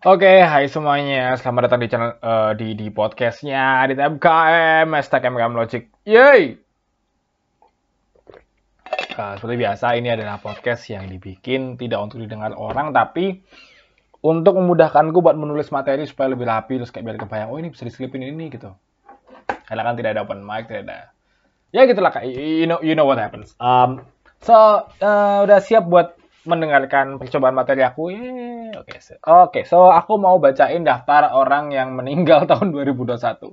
Oke, hai semuanya. Selamat datang di channel eh, di di podcastnya di MKM Hashtag MKM Logic. Yeay! Nah, seperti biasa, ini adalah podcast yang dibikin tidak untuk didengar orang, tapi untuk memudahkanku buat menulis materi supaya lebih rapi, terus kayak biar kebayang, oh ini bisa diselipin ini gitu. Karena kan tidak ada open mic, tidak ada. Ya gitulah. You know, you know what happens. Um, so, eh, udah siap buat mendengarkan percobaan materi aku. Yeay. Oke, so, oke. So, aku mau bacain daftar orang yang meninggal tahun 2021.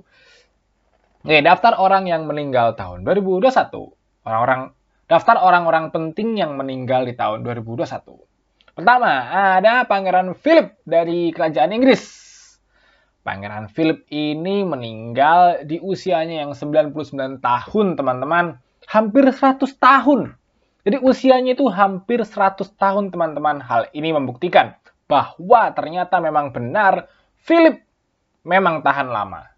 Oke, daftar orang yang meninggal tahun 2021. Orang-orang daftar orang-orang penting yang meninggal di tahun 2021. Pertama, ada Pangeran Philip dari Kerajaan Inggris. Pangeran Philip ini meninggal di usianya yang 99 tahun, teman-teman. Hampir 100 tahun. Jadi usianya itu hampir 100 tahun, teman-teman. Hal ini membuktikan bahwa ternyata memang benar Philip memang tahan lama.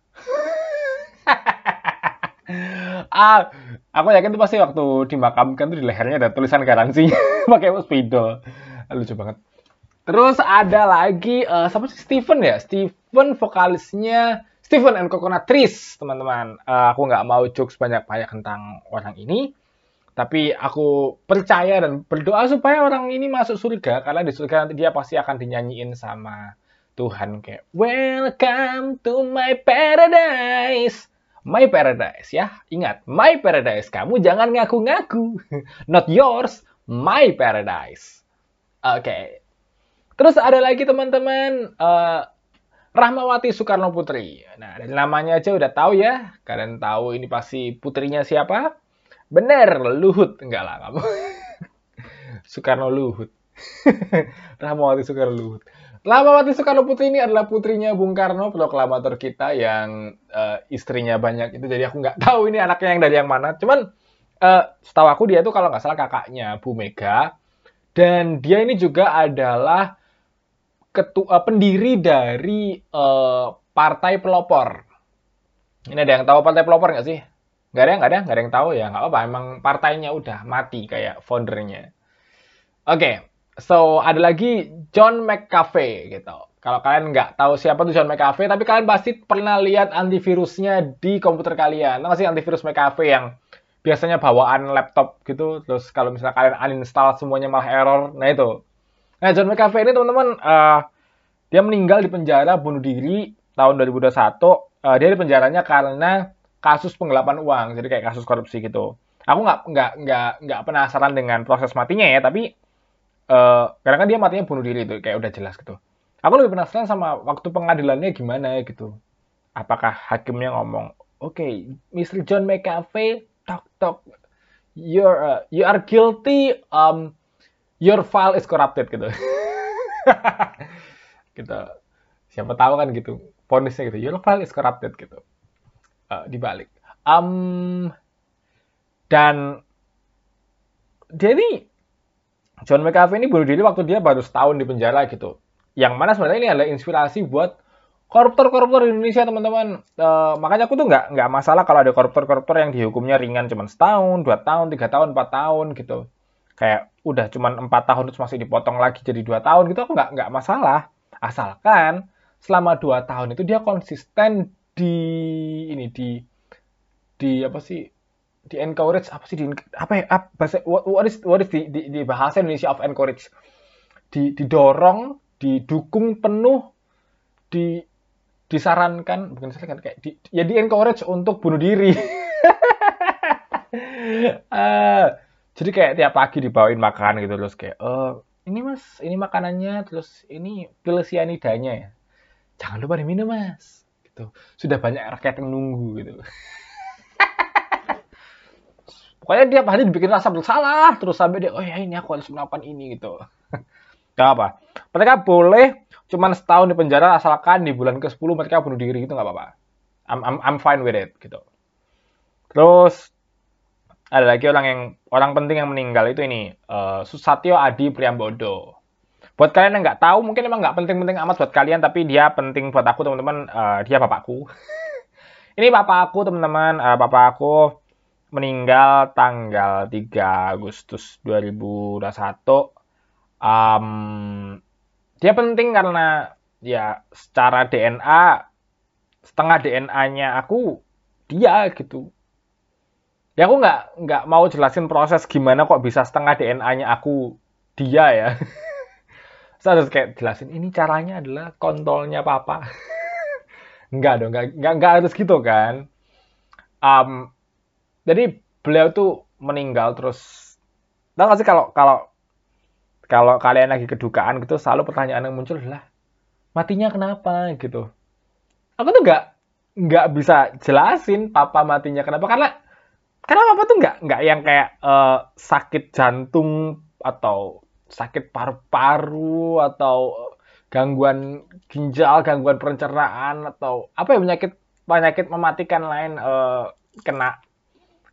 ah, aku yakin tuh pasti waktu dimakamkan tuh di lehernya ada tulisan garansi pakai spidol. Lucu banget. Terus ada lagi uh, siapa sih Steven ya? Steven vokalisnya Steven and Coconut Trees, teman-teman. Uh, aku nggak mau jokes banyak-banyak tentang orang ini. Tapi aku percaya dan berdoa supaya orang ini masuk surga. Karena di surga nanti dia pasti akan dinyanyiin sama Tuhan. Kayak, Welcome to my paradise. My paradise ya. Ingat, my paradise. Kamu jangan ngaku-ngaku. Not yours, my paradise. Oke. Okay. Terus ada lagi teman-teman. Uh, Rahmawati Soekarno Putri. Nah, dari namanya aja udah tahu ya. Kalian tahu ini pasti putrinya siapa? Bener, Luhut. Enggak lah, kamu. Soekarno Luhut. Rahmawati Soekarno Luhut. Rahmawati Soekarno Putri ini adalah putrinya Bung Karno, proklamator kita yang uh, istrinya banyak itu. Jadi aku nggak tahu ini anaknya yang dari yang mana. Cuman uh, setahu aku dia itu kalau nggak salah kakaknya Bu Mega. Dan dia ini juga adalah ketua uh, pendiri dari uh, Partai Pelopor. Ini ada yang tahu Partai Pelopor nggak sih? Nggak ada, nggak ada, nggak ada yang tahu ya. Nggak apa-apa, emang partainya udah mati kayak foundernya. Oke, okay. so ada lagi John McAfee gitu. Kalau kalian nggak tahu siapa tuh John McAfee, tapi kalian pasti pernah lihat antivirusnya di komputer kalian. Tahu sih antivirus McAfee yang biasanya bawaan laptop gitu, terus kalau misalnya kalian uninstall semuanya malah error, nah itu. Nah John McAfee ini teman-teman, uh, dia meninggal di penjara bunuh diri tahun 2021. Uh, dia di penjaranya karena kasus penggelapan uang, jadi kayak kasus korupsi gitu. Aku nggak nggak nggak nggak penasaran dengan proses matinya ya, tapi uh, karena kan dia matinya bunuh diri itu kayak udah jelas gitu. Aku lebih penasaran sama waktu pengadilannya gimana gitu. Apakah hakimnya ngomong, oke, okay, Mr. John McAfee, talk talk, you're uh, you are guilty, um, your file is corrupted gitu. gitu. Siapa tahu kan gitu, ponisnya gitu, your file is corrupted gitu uh, dibalik. Um, dan jadi John McAfee ini bunuh diri waktu dia baru setahun di penjara gitu. Yang mana sebenarnya ini adalah inspirasi buat koruptor-koruptor Indonesia teman-teman. Uh, makanya aku tuh nggak nggak masalah kalau ada koruptor-koruptor yang dihukumnya ringan cuma setahun, dua tahun, tiga tahun, empat tahun gitu. Kayak udah cuma empat tahun terus masih dipotong lagi jadi dua tahun gitu aku nggak nggak masalah. Asalkan selama dua tahun itu dia konsisten di ini di di apa sih di encourage apa sih di apa ya apa, bahasa what, what is what is di, di, di bahasa Indonesia of encourage? Di didorong didukung penuh di disarankan bukan disarankan kayak di, ya di encourage untuk bunuh diri. Uh, jadi kayak tiap pagi dibawain makan gitu terus kayak oh ini mas ini makanannya terus ini pil sianidanya ya. Jangan lupa diminum mas gitu. Sudah banyak rakyat yang nunggu gitu. Pokoknya dia hari dibikin rasa bersalah terus sampai dia oh ya ini aku harus melakukan ini gitu. Gak apa. Mereka boleh cuman setahun di penjara asalkan di bulan ke-10 mereka bunuh diri gitu nggak apa-apa. I'm, I'm, I'm fine with it gitu. Terus ada lagi orang yang orang penting yang meninggal itu ini uh, Susatyo Adi Priambodo. Buat kalian yang nggak tahu, mungkin emang nggak penting-penting amat buat kalian, tapi dia penting buat aku teman-teman. Uh, dia bapakku. Ini bapak aku teman-teman. Uh, bapak aku meninggal tanggal 3 Agustus 2021. Um, dia penting karena ya secara DNA setengah DNA-nya aku dia gitu ya aku nggak nggak mau jelasin proses gimana kok bisa setengah DNA-nya aku dia ya saya harus kayak jelasin ini caranya adalah kontolnya papa. Nggak dong nggak nggak nggak harus gitu kan. Um, jadi beliau tuh meninggal terus tahu gak sih kalau kalau kalau kalian lagi kedukaan gitu selalu pertanyaan yang muncul adalah matinya kenapa? gitu. Aku tuh nggak nggak bisa jelasin papa matinya kenapa karena karena papa tuh nggak nggak yang kayak uh, sakit jantung atau sakit paru-paru atau gangguan ginjal, gangguan pencernaan atau apa ya penyakit penyakit mematikan lain uh, kena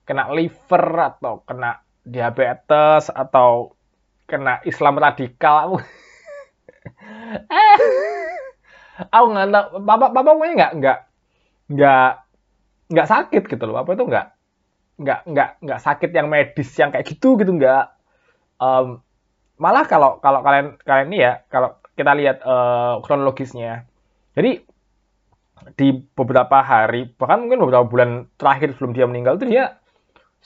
kena liver atau kena diabetes atau kena Islam radikal. Aku eh aku nggak tahu bapak bapak pokoknya nggak nggak nggak nggak sakit gitu loh apa itu nggak nggak nggak nggak sakit yang medis yang kayak gitu gitu nggak. Um, malah kalau kalau kalian kalian ini ya kalau kita lihat uh, kronologisnya jadi di beberapa hari bahkan mungkin beberapa bulan terakhir sebelum dia meninggal itu dia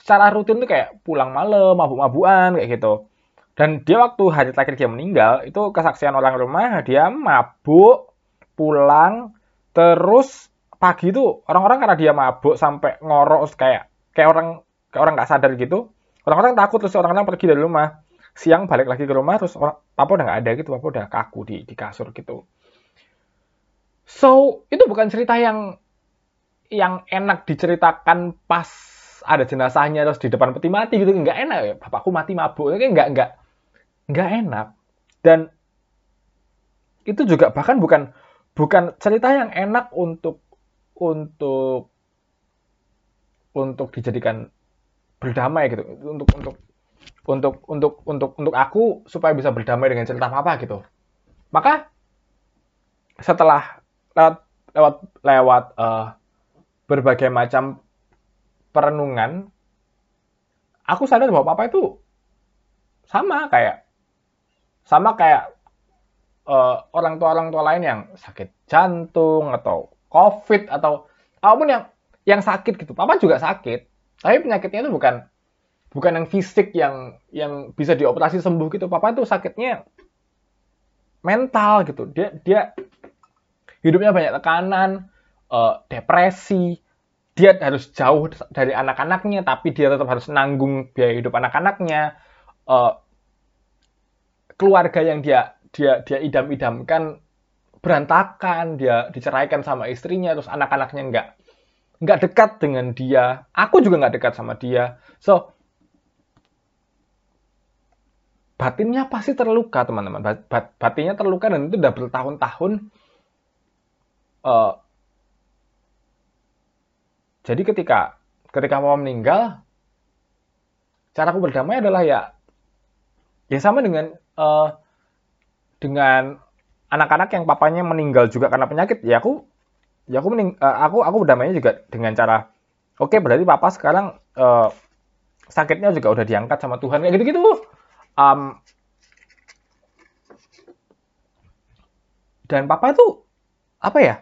secara rutin tuh kayak pulang malam mabuk-mabukan kayak gitu. Dan dia waktu hari terakhir dia meninggal itu kesaksian orang rumah dia mabuk pulang terus pagi itu orang-orang karena dia mabuk sampai ngorok kayak kayak orang kayak orang nggak sadar gitu orang-orang takut terus orang-orang pergi dari rumah siang balik lagi ke rumah terus orang papa udah nggak ada gitu papa udah kaku di di kasur gitu. So itu bukan cerita yang yang enak diceritakan pas ada jenazahnya terus di depan peti mati gitu. Nggak enak ya bapakku mati mabuk. Kayak nggak nggak nggak enak. Dan itu juga bahkan bukan bukan cerita yang enak untuk untuk untuk dijadikan berdamai gitu. Untuk untuk untuk untuk untuk untuk aku supaya bisa berdamai dengan cerita apa gitu. Maka setelah lewat lewat lewat uh, berbagai macam perenungan aku sadar bahwa papa itu sama kayak sama kayak uh, orang tua orang tua lain yang sakit jantung atau covid atau apa pun yang yang sakit gitu. Papa juga sakit tapi penyakitnya itu bukan bukan yang fisik yang yang bisa dioperasi sembuh gitu. Papa itu sakitnya mental gitu. Dia dia hidupnya banyak tekanan uh, depresi. Dia harus jauh dari anak-anaknya tapi dia tetap harus nanggung biaya hidup anak-anaknya. Uh, keluarga yang dia dia dia idam-idamkan berantakan dia diceraikan sama istrinya terus anak-anaknya nggak nggak dekat dengan dia. Aku juga nggak dekat sama dia. So batinnya pasti terluka teman-teman. Bat, batinnya terluka dan itu udah bertahun-tahun uh, jadi ketika ketika mama meninggal caraku berdamai adalah ya ya sama dengan uh, dengan anak-anak yang papanya meninggal juga karena penyakit. Ya aku ya aku mening, uh, aku aku berdamainya juga dengan cara oke okay, berarti papa sekarang uh, sakitnya juga udah diangkat sama Tuhan. Kayak gitu-gitu um, dan papa itu apa ya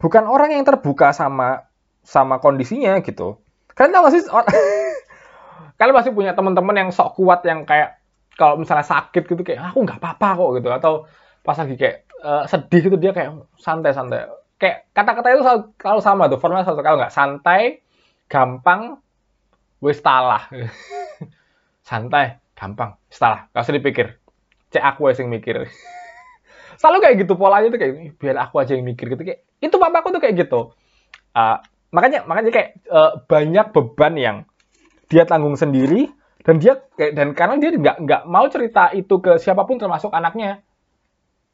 bukan orang yang terbuka sama sama kondisinya gitu. Kalian tahu gak sih kalian masih punya teman-teman yang sok kuat yang kayak kalau misalnya sakit gitu kayak aku nggak apa-apa kok gitu. Atau pas lagi kayak uh, sedih gitu dia kayak santai-santai. Kayak kata-kata itu selalu, selalu sama tuh. Formnya selalu kalau nggak? Santai gampang wis talah. Santai gampang. Setelah gak usah dipikir. Cek aku yang mikir. Selalu kayak gitu polanya tuh kayak biar aku aja yang mikir gitu. Kayak itu papaku tuh kayak gitu. Uh, makanya makanya kayak uh, banyak beban yang dia tanggung sendiri dan dia dan karena dia nggak nggak mau cerita itu ke siapa pun termasuk anaknya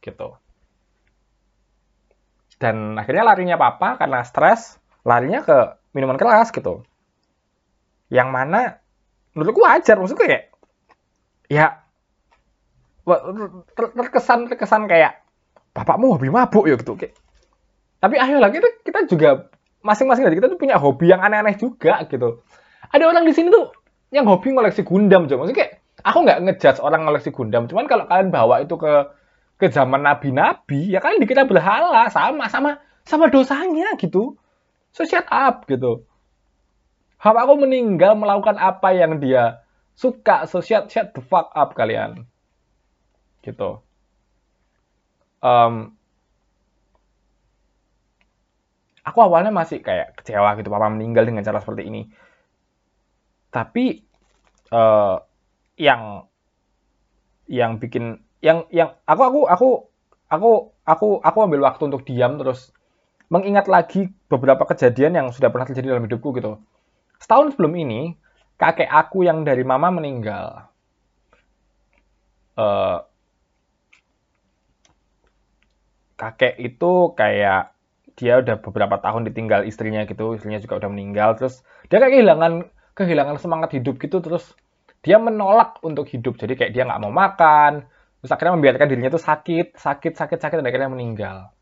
gitu. Dan akhirnya larinya papa karena stres larinya ke minuman keras gitu. Yang mana menurutku wajar maksudnya kayak ya terkesan terkesan kayak bapakmu hobi mabuk ya gitu kayak tapi ayolah kita kita juga masing-masing dari kita tuh punya hobi yang aneh-aneh juga gitu ada orang di sini tuh yang hobi ngoleksi Gundam coba maksudnya kayak aku nggak ngejudge orang ngoleksi Gundam cuman kalau kalian bawa itu ke ke zaman nabi-nabi, ya kan dikira berhala, sama sama sama dosanya gitu. So shut up gitu. Aku meninggal melakukan apa yang dia suka, so shut, shut the fuck up kalian. Gitu. Um, aku awalnya masih kayak kecewa gitu papa meninggal dengan cara seperti ini. Tapi uh, yang yang bikin yang yang aku aku aku aku aku aku ambil waktu untuk diam terus mengingat lagi beberapa kejadian yang sudah pernah terjadi dalam hidupku gitu. Setahun sebelum ini, kakek aku yang dari mama meninggal. Uh, kakek itu kayak dia udah beberapa tahun ditinggal istrinya gitu, istrinya juga udah meninggal, terus dia kayak kehilangan kehilangan semangat hidup gitu, terus dia menolak untuk hidup, jadi kayak dia nggak mau makan, terus akhirnya membiarkan dirinya tuh sakit, sakit, sakit, sakit, dan akhirnya meninggal.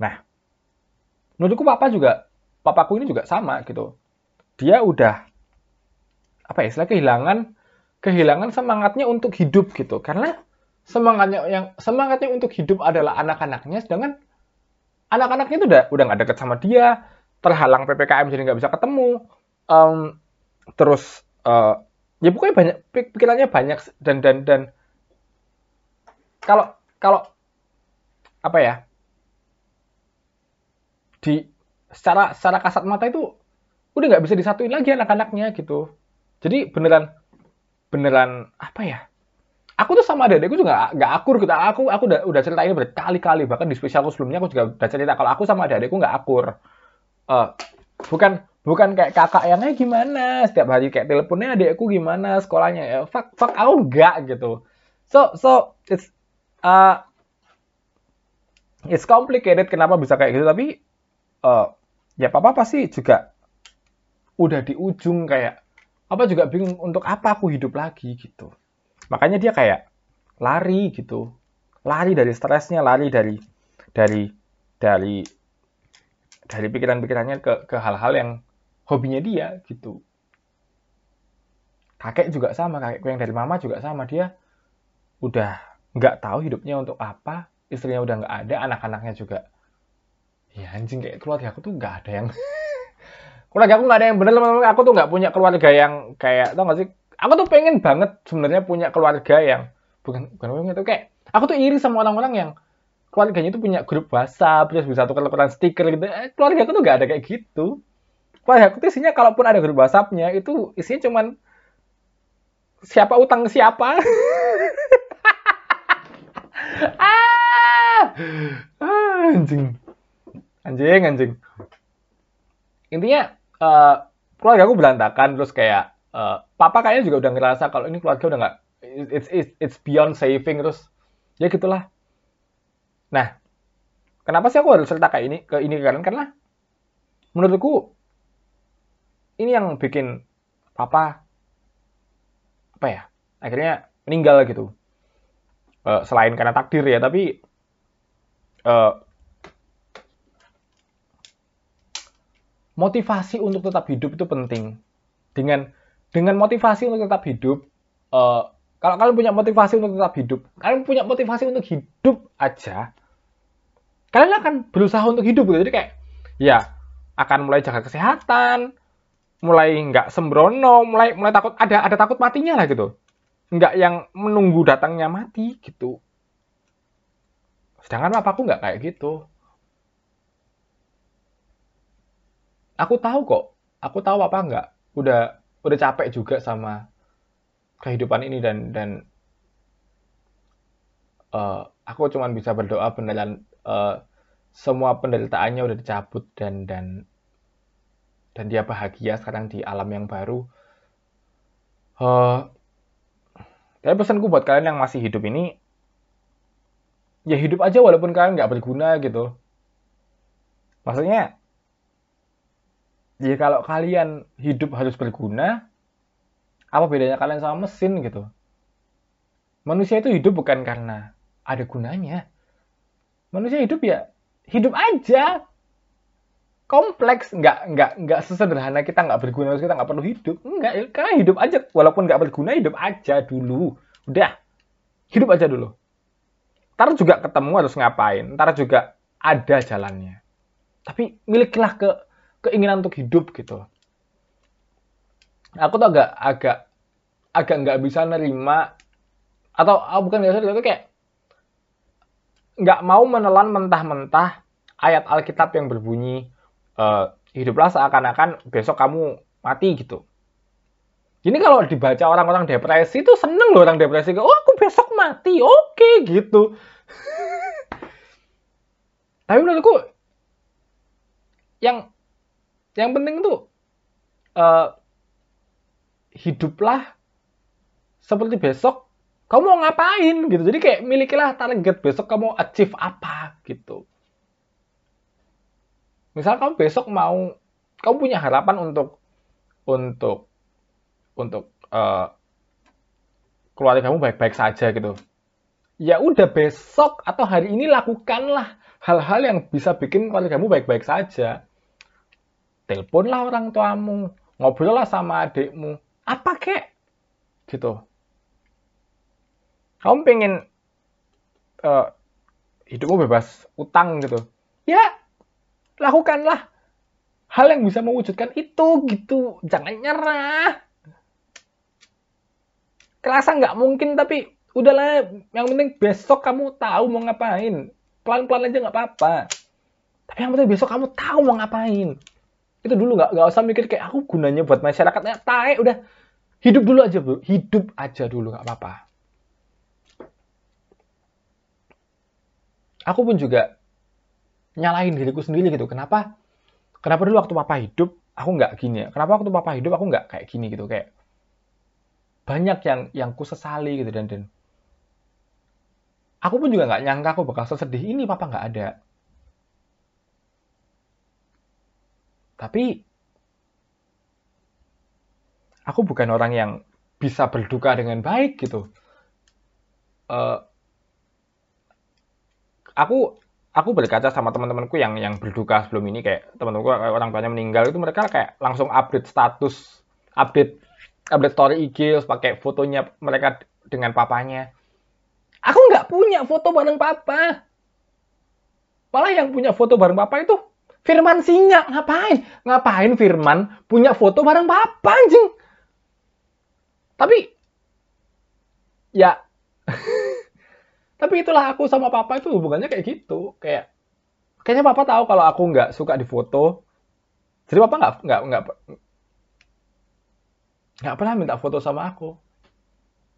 Nah, menurutku papa juga papaku ini juga sama gitu dia udah apa ya istilah kehilangan kehilangan semangatnya untuk hidup gitu karena semangatnya yang semangatnya untuk hidup adalah anak-anaknya sedangkan anak-anaknya itu udah udah nggak deket sama dia terhalang ppkm jadi nggak bisa ketemu um, terus uh, ya pokoknya banyak pikirannya banyak dan dan dan kalau kalau apa ya di secara secara kasat mata itu udah nggak bisa disatuin lagi anak-anaknya gitu. Jadi beneran beneran apa ya? Aku tuh sama adekku juga nggak akur gitu. Aku aku udah udah cerita ini berkali-kali bahkan di spesialku sebelumnya aku juga udah cerita kalau aku sama adekku nggak akur. Uh, bukan bukan kayak kakak yang eh gimana setiap hari kayak teleponnya adekku gimana sekolahnya ya fuck fuck aku enggak gitu. So so it's uh, it's complicated kenapa bisa kayak gitu tapi uh, ya papa pasti juga udah di ujung kayak apa juga bingung untuk apa aku hidup lagi gitu. Makanya dia kayak lari gitu. Lari dari stresnya lari dari dari dari dari pikiran-pikirannya ke ke hal-hal yang hobinya dia gitu. Kakek juga sama kakekku yang dari mama juga sama. Dia udah nggak tahu hidupnya untuk apa. Istrinya udah nggak ada anak-anaknya juga. Ya anjing kayak keluarga aku tuh nggak ada yang keluarga aku nggak ada yang bener aku tuh nggak punya keluarga yang kayak tau gak sih? Aku tuh pengen banget sebenarnya punya keluarga yang bukan bukan itu kayak aku tuh iri sama orang-orang yang keluarganya itu punya grup WhatsApp terus bisa tukar-tukaran stiker gitu. Eh, keluarga aku tuh nggak ada kayak gitu. Keluarga aku tuh isinya kalaupun ada grup WhatsAppnya itu isinya cuman siapa utang siapa. Ah, ah anjing. Anjing anjing. Intinya uh, keluarga aku berantakan terus kayak uh, papa kayaknya juga udah ngerasa kalau ini keluarga udah nggak it's, it's it's beyond saving terus ya gitulah. Nah kenapa sih aku harus cerita kayak ini ke ini kalian? Karena menurutku ini yang bikin papa apa ya akhirnya meninggal gitu. Uh, selain karena takdir ya tapi uh, motivasi untuk tetap hidup itu penting. Dengan dengan motivasi untuk tetap hidup, uh, kalau kalian punya motivasi untuk tetap hidup, kalian punya motivasi untuk hidup aja, kalian akan berusaha untuk hidup gitu. Jadi kayak, ya akan mulai jaga kesehatan, mulai nggak sembrono, mulai mulai takut ada ada takut matinya lah gitu, nggak yang menunggu datangnya mati gitu. Sedangkan papaku nggak kayak gitu. Aku tahu kok aku tahu apa enggak udah udah capek juga sama kehidupan ini dan dan uh, aku cuma bisa berdoa beneran uh, semua penderitaannya udah dicabut dan dan dan dia bahagia sekarang di alam yang baru. Uh, tapi pesanku buat kalian yang masih hidup ini, ya hidup aja walaupun kalian nggak berguna gitu. Maksudnya ya kalau kalian hidup harus berguna, apa bedanya kalian sama mesin gitu? Manusia itu hidup bukan karena ada gunanya. Manusia hidup ya hidup aja. Kompleks, nggak nggak nggak sesederhana kita nggak berguna kita nggak perlu hidup. Nggak, ya, karena hidup aja walaupun nggak berguna hidup aja dulu. Udah, hidup aja dulu. ntar juga ketemu harus ngapain, ntar juga ada jalannya. Tapi milikilah ke keinginan untuk hidup gitu. Aku tuh agak agak agak nggak bisa nerima atau oh, bukan nggak bisa kayak nggak mau menelan mentah-mentah ayat Alkitab yang berbunyi uh, hiduplah seakan-akan besok kamu mati gitu. Ini kalau dibaca orang-orang depresi itu seneng loh orang depresi. Oh aku besok mati, oke okay, gitu. Tapi menurutku yang yang penting tuh uh, hiduplah seperti besok kamu mau ngapain gitu. Jadi kayak milikilah target besok kamu achieve apa gitu. Misal kamu besok mau kamu punya harapan untuk untuk untuk uh, keluarga kamu baik-baik saja gitu. Ya udah besok atau hari ini lakukanlah hal-hal yang bisa bikin keluarga kamu baik-baik saja. Teleponlah orang tuamu, ngobrollah sama adikmu, apa kek? Gitu. Kamu pengen uh, hidupmu bebas utang gitu. Ya, lakukanlah hal yang bisa mewujudkan itu gitu. Jangan nyerah kerasa nggak mungkin tapi udahlah yang penting besok kamu tahu mau ngapain pelan-pelan aja nggak apa-apa tapi yang penting besok kamu tahu mau ngapain itu dulu nggak nggak usah mikir kayak aku gunanya buat masyarakat. Ya tae udah. Hidup dulu aja bu. Hidup aja dulu nggak apa-apa. Aku pun juga nyalahin diriku sendiri gitu. Kenapa? Kenapa dulu waktu papa hidup aku nggak gini ya? Kenapa waktu papa hidup aku nggak kayak gini gitu? Kayak banyak yang yang ku sesali gitu dan dan. Aku pun juga nggak nyangka aku bakal sesedih ini papa nggak ada tapi aku bukan orang yang bisa berduka dengan baik gitu uh, aku aku berkaca sama teman-temanku yang yang berduka sebelum ini kayak teman-temanku orang tuanya meninggal itu mereka kayak langsung update status update update story IG pakai fotonya mereka dengan papanya. Aku nggak punya foto bareng papa. Malah yang punya foto bareng papa itu Firman Singa. Ngapain? Ngapain Firman punya foto bareng papa anjing? Tapi ya tapi itulah aku sama papa itu hubungannya kayak gitu. Kayak kayaknya papa tahu kalau aku nggak suka di foto. Jadi papa nggak nggak nggak nggak pernah minta foto sama aku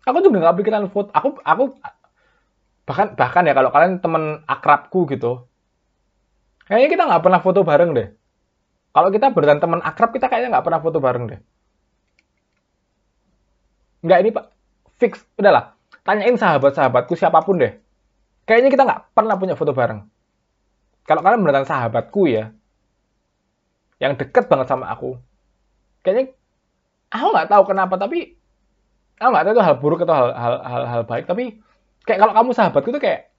aku juga nggak pikiran foto aku aku bahkan bahkan ya kalau kalian temen akrabku gitu kayaknya kita nggak pernah foto bareng deh. Kalau kita beneran teman akrab kita kayaknya nggak pernah foto bareng deh. Nggak ini pak. Fix. Udahlah. Tanyain sahabat-sahabatku siapa pun deh. Kayaknya kita nggak pernah punya foto bareng. Kalau kalian beneran sahabatku ya yang deket banget sama aku kayaknya aku nggak tahu kenapa tapi aku nggak tahu itu hal buruk atau hal hal hal, hal baik. Tapi kayak kalau kamu sahabatku tuh kayak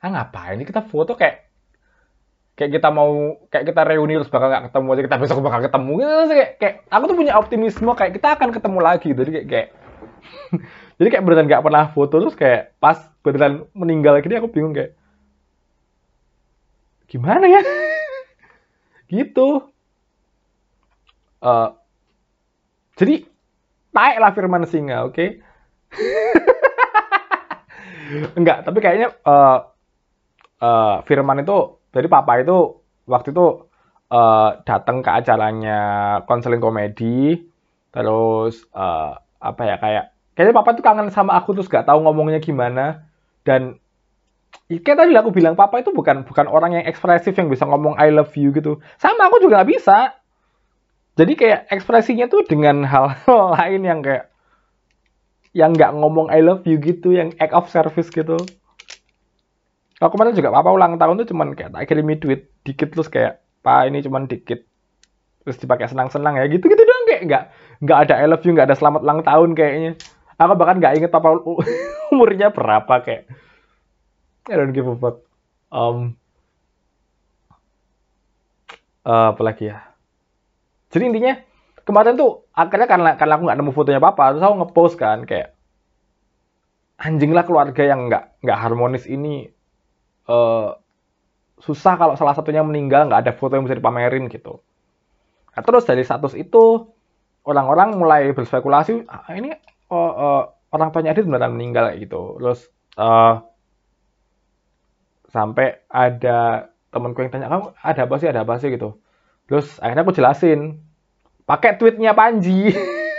ah ngapain ini kita foto? Kayak kayak kita mau kayak kita reuni terus bakal nggak ketemu aja kita besok bakal ketemu gitu kayak, kayak aku tuh punya optimisme kayak kita akan ketemu lagi jadi kayak, kayak jadi kayak beneran nggak pernah foto terus kayak pas beneran meninggal gini aku bingung kayak gimana ya gitu uh, jadi naiklah Firman Singa, oke? Okay? Enggak, tapi kayaknya uh, uh, Firman itu, jadi papa itu waktu itu uh, datang ke acaranya konseling komedi, terus uh, apa ya kayak kayaknya papa tuh kangen sama aku terus gak tahu ngomongnya gimana. Dan kayak tadi aku bilang papa itu bukan bukan orang yang ekspresif yang bisa ngomong I love you gitu. Sama aku juga gak bisa. Jadi kayak ekspresinya tuh dengan hal-hal lain yang kayak yang nggak ngomong I love you gitu, yang act of service gitu. Kalau kemarin juga papa ulang tahun tuh cuman kayak tak kirimi duit dikit terus kayak pak ini cuman dikit terus dipakai senang-senang ya gitu gitu doang kayak nggak nggak ada I love you nggak ada selamat ulang tahun kayaknya. Aku bahkan nggak inget papa umurnya berapa kayak I don't give a fuck. Um, uh, apa lagi ya? Jadi intinya kemarin tuh akhirnya karena karena aku nggak nemu fotonya papa, terus aku ngepost kan kayak anjing lah keluarga yang nggak nggak harmonis ini uh, susah kalau salah satunya meninggal nggak ada foto yang bisa dipamerin gitu. Nah, terus dari status itu orang-orang mulai berspekulasi ah, ini uh, uh, orang tuanya Adit beneran meninggal gitu. Terus uh, sampai ada temanku yang tanya kamu ada apa sih ada apa sih? gitu. Terus akhirnya aku jelasin pakai tweetnya Panji.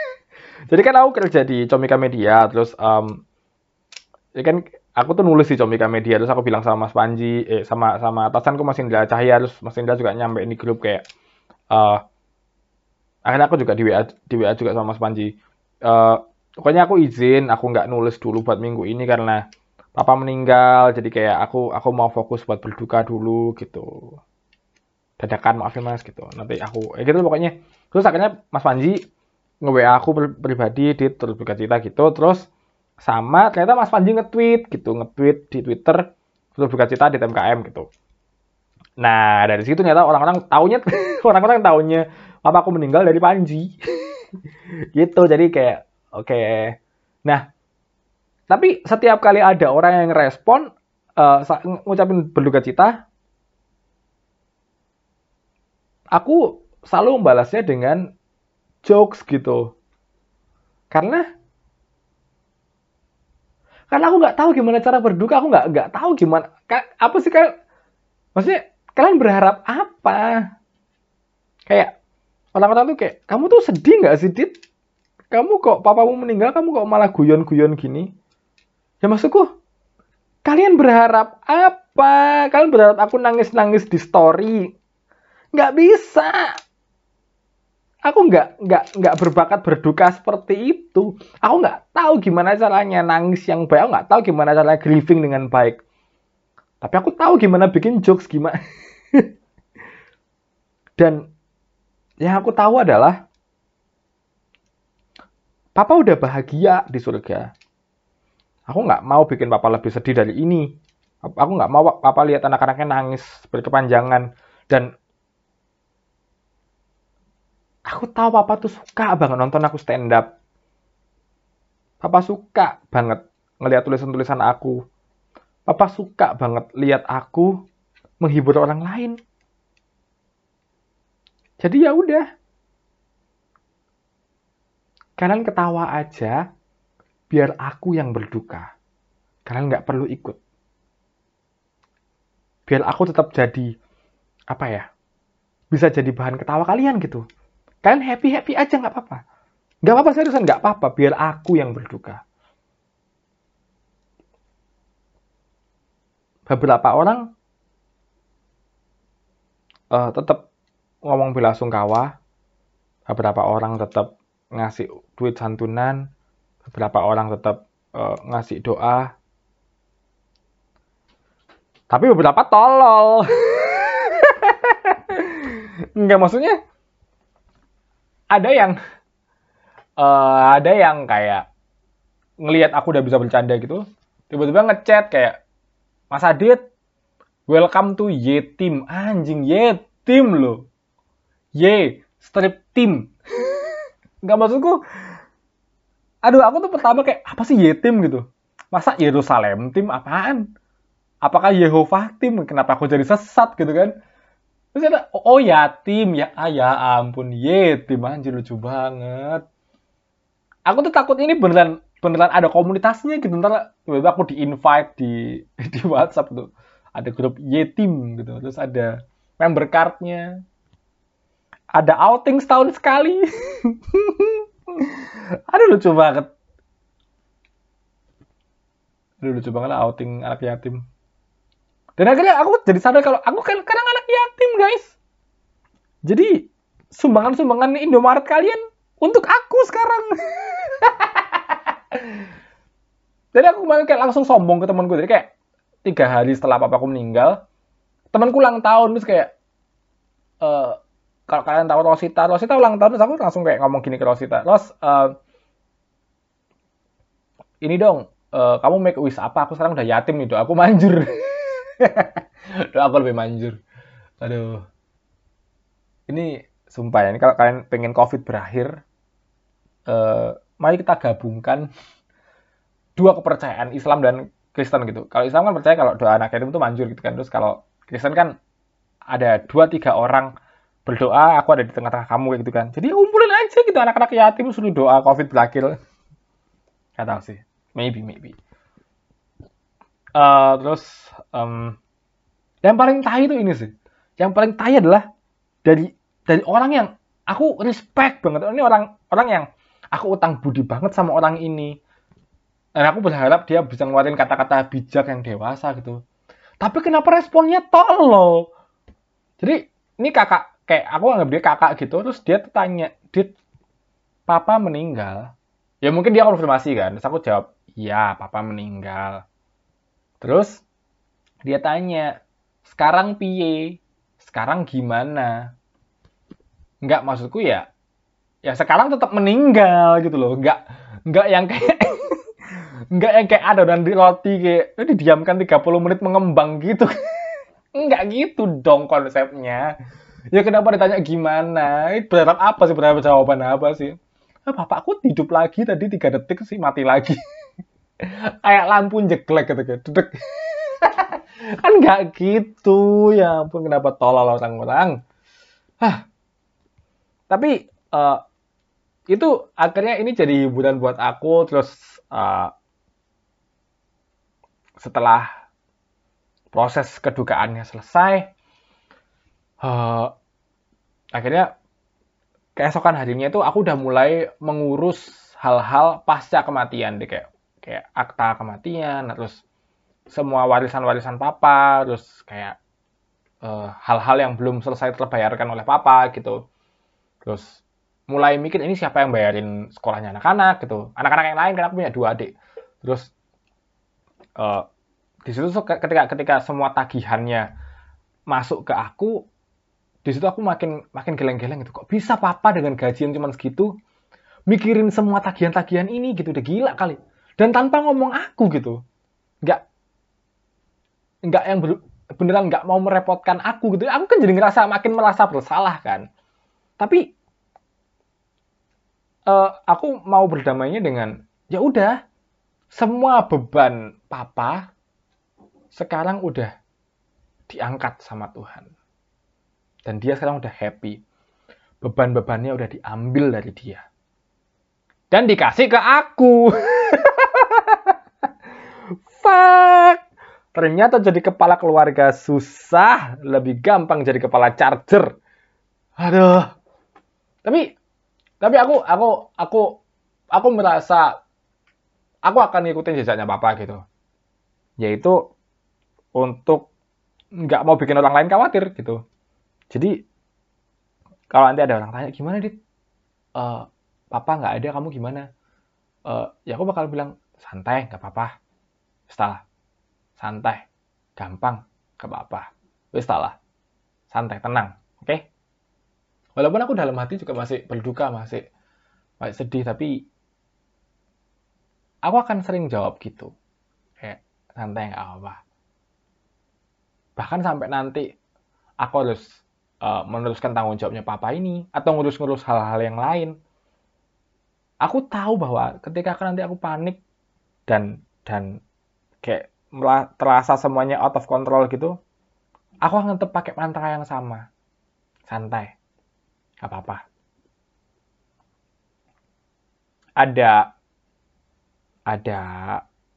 Jadi kan aku kerja di Comika Media terus um, ya kan aku tuh nulis di Comika Media terus aku bilang sama Mas Panji eh sama sama atasanku Mas Indra Cahya terus Mas Indra juga nyampe di grup kayak uh, akhirnya aku juga di WA di WA juga sama Mas Panji. Uh, pokoknya aku izin aku nggak nulis dulu buat minggu ini karena papa meninggal jadi kayak aku aku mau fokus buat berduka dulu gitu. Dadakan maafin mas gitu. Nanti aku ya gitu pokoknya. Terus akhirnya mas Panji nge WA aku pribadi di terus buka cerita gitu. Terus sama ternyata mas Panji nge-tweet gitu nge-tweet di Twitter terus buka cerita di TMKM gitu nah dari situ ternyata orang-orang taunya orang-orang taunya papa aku meninggal dari Panji gitu jadi kayak oke okay. nah tapi setiap kali ada orang yang respon, uh, ngucapin berduka cita, aku selalu membalasnya dengan jokes gitu. Karena karena aku nggak tahu gimana cara berduka, aku nggak nggak tahu gimana apa sih kan maksudnya kalian berharap apa? Kayak orang-orang tuh kayak kamu tuh sedih nggak sih Dit? Kamu kok papamu meninggal, kamu kok malah guyon-guyon gini? Ya maksudku, kalian berharap apa? Kalian berharap aku nangis-nangis di story? Nggak bisa. Aku nggak nggak nggak berbakat berduka seperti itu. Aku nggak tahu gimana caranya nangis yang baik. Aku nggak tahu gimana caranya grieving dengan baik. Tapi aku tahu gimana bikin jokes gimana. Dan yang aku tahu adalah Papa udah bahagia di surga aku nggak mau bikin papa lebih sedih dari ini aku nggak mau papa lihat anak-anaknya nangis berkepanjangan dan aku tahu papa tuh suka banget nonton aku stand up papa suka banget ngelihat tulisan-tulisan aku papa suka banget lihat aku menghibur orang lain jadi ya udah kalian ketawa aja biar aku yang berduka. Kalian nggak perlu ikut. Biar aku tetap jadi, apa ya, bisa jadi bahan ketawa kalian gitu. Kalian happy-happy aja nggak apa-apa. Nggak apa-apa seriusan, nggak apa-apa. Biar aku yang berduka. Beberapa orang uh, tetap ngomong bela sungkawa. Beberapa orang tetap ngasih duit santunan beberapa orang tetap uh, ngasih doa tapi beberapa tolol nggak maksudnya ada yang uh, ada yang kayak ngelihat aku udah bisa bercanda gitu tiba-tiba ngechat kayak Mas Adit welcome to Yetim anjing Yetim loh. Ye strip team. Nggak maksudku aduh aku tuh pertama kayak apa sih yetim gitu. Masa Yerusalem tim apaan? Apakah Yehova tim kenapa aku jadi sesat? gitu kan terus ada oh yatim ya ah, ya ampun yetim anjir lucu banget aku tuh takut ini beneran beneran ada komunitasnya gitu ntar tiba aku di invite di di WhatsApp tuh ada grup yetim gitu terus ada member cardnya ada outing setahun sekali Aduh lucu banget. Aduh lucu banget lah outing anak yatim. Dan akhirnya aku jadi sadar kalau aku kan kadang anak yatim guys. Jadi sumbangan-sumbangan Indomaret kalian untuk aku sekarang. jadi aku kemarin kayak langsung sombong ke temanku. Jadi kayak tiga hari setelah papaku meninggal, temanku ulang tahun terus kayak uh, kalau kalian tahu Rosita, Rosita ulang tahun terus aku langsung kayak ngomong gini ke Rosita, Ros, uh, ini dong, uh, kamu make wish apa? Aku sekarang udah yatim nih, aku manjur. doa aku lebih manjur. Aduh. Ini sumpah ya, ini kalau kalian pengen COVID berakhir, uh, mari kita gabungkan dua kepercayaan Islam dan Kristen gitu. Kalau Islam kan percaya kalau doa anak yatim itu manjur gitu kan. Terus kalau Kristen kan ada dua tiga orang berdoa, aku ada di tengah-tengah kamu kayak gitu kan. Jadi kumpulin aja gitu anak-anak yatim suruh doa COVID berakhir. Tahu sih. Maybe, maybe. Uh, terus um, yang paling tahi itu ini sih. Yang paling tahi adalah dari dari orang yang aku respect banget. Ini orang orang yang aku utang budi banget sama orang ini. Dan aku berharap dia bisa ngeluarin kata-kata bijak yang dewasa gitu. Tapi kenapa responnya tolol? Jadi ini kakak kayak aku anggap dia kakak gitu terus dia tanya dit papa meninggal? Ya mungkin dia konfirmasi kan terus aku jawab iya papa meninggal terus dia tanya sekarang piye sekarang gimana Enggak maksudku ya ya sekarang tetap meninggal gitu loh Enggak enggak yang kayak Enggak yang kayak adonan di roti kayak didiamkan 30 menit mengembang gitu. Enggak gitu dong konsepnya. Ya kenapa ditanya gimana? Berharap apa sih? Berharap jawaban apa sih? Ah, bapakku hidup lagi tadi tiga detik sih mati lagi. Kayak lampu jeglek gitu kan. Kan nggak gitu ya ampun kenapa tolol orang-orang. Hah. Tapi uh, itu akhirnya ini jadi hiburan buat aku terus uh, setelah proses kedugaannya selesai, uh, akhirnya keesokan harinya itu aku udah mulai mengurus hal-hal pasca kematian deh kayak kayak akta kematian, terus semua warisan-warisan papa, terus kayak eh, hal-hal uh, yang belum selesai terbayarkan oleh papa gitu. Terus mulai mikir ini siapa yang bayarin sekolahnya anak-anak gitu. Anak-anak yang lain kan aku punya dua adik. Terus uh, di situ ketika ketika semua tagihannya masuk ke aku di situ aku makin makin geleng-geleng gitu kok bisa papa dengan gajian cuma segitu mikirin semua tagihan-tagihan ini gitu udah gila kali dan tanpa ngomong aku gitu nggak nggak yang ber, beneran nggak mau merepotkan aku gitu aku kan jadi ngerasa makin merasa bersalah kan tapi uh, aku mau berdamainya dengan ya udah semua beban papa sekarang udah diangkat sama Tuhan. Dan dia sekarang udah happy. Beban-bebannya udah diambil dari dia. Dan dikasih ke aku. Ternyata jadi kepala keluarga susah. Lebih gampang jadi kepala charger. Aduh. Tapi tapi aku aku aku aku merasa aku akan ngikutin jejaknya papa gitu yaitu untuk nggak mau bikin orang lain khawatir gitu jadi kalau nanti ada orang tanya gimana dit uh, papa nggak ada kamu gimana uh, ya aku bakal bilang santai nggak apa-apa setelah santai gampang nggak apa-apa wis santai tenang oke? Okay? walaupun aku dalam hati juga masih berduka masih masih sedih tapi aku akan sering jawab gitu. Kayak santai nggak apa-apa. Bahkan sampai nanti aku harus uh, meneruskan tanggung jawabnya papa ini atau ngurus-ngurus hal-hal yang lain. Aku tahu bahwa ketika nanti aku panik dan dan kayak terasa semuanya out of control gitu aku akan tetap pakai mantra yang sama. Santai. Gak apa-apa. Ada ada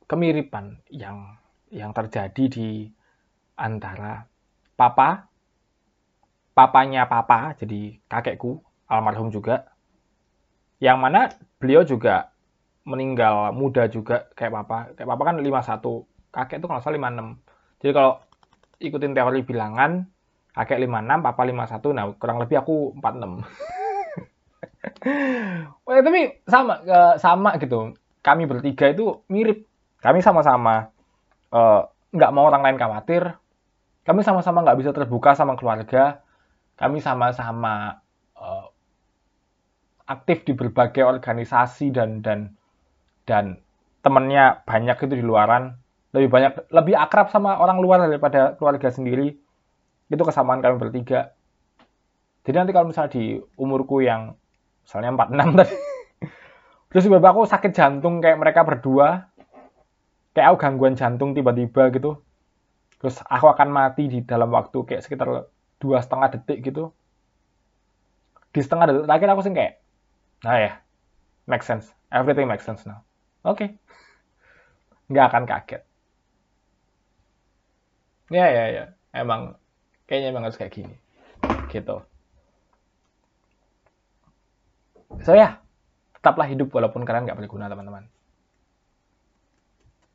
kemiripan yang yang terjadi di antara papa, papanya papa, jadi kakekku, almarhum juga, yang mana beliau juga meninggal muda juga kayak papa. Kayak papa kan 51, kakek itu kalau salah 56. Jadi kalau ikutin teori bilangan, kakek 56, papa 51, nah kurang lebih aku 46. Wah, tapi sama sama gitu kami bertiga itu mirip. Kami sama-sama uh, nggak mau orang lain khawatir. Kami sama-sama nggak bisa terbuka sama keluarga. Kami sama-sama uh, aktif di berbagai organisasi dan dan dan temennya banyak itu di luaran lebih banyak lebih akrab sama orang luar daripada keluarga sendiri. Itu kesamaan kami bertiga. Jadi nanti kalau misalnya di umurku yang misalnya 46 tadi Terus tiba-tiba aku sakit jantung kayak mereka berdua. kayak aku gangguan jantung tiba-tiba gitu terus aku akan mati di dalam waktu kayak sekitar dua setengah detik gitu. Di setengah detik terakhir aku sih kayak nah ya make sense. Everything make sense now oke. Okay. nggak akan kaget. Ya ya ya. Emang kayaknya emang harus kayak gini. Gitu. So ya. Tetaplah hidup walaupun kalian nggak berguna teman-teman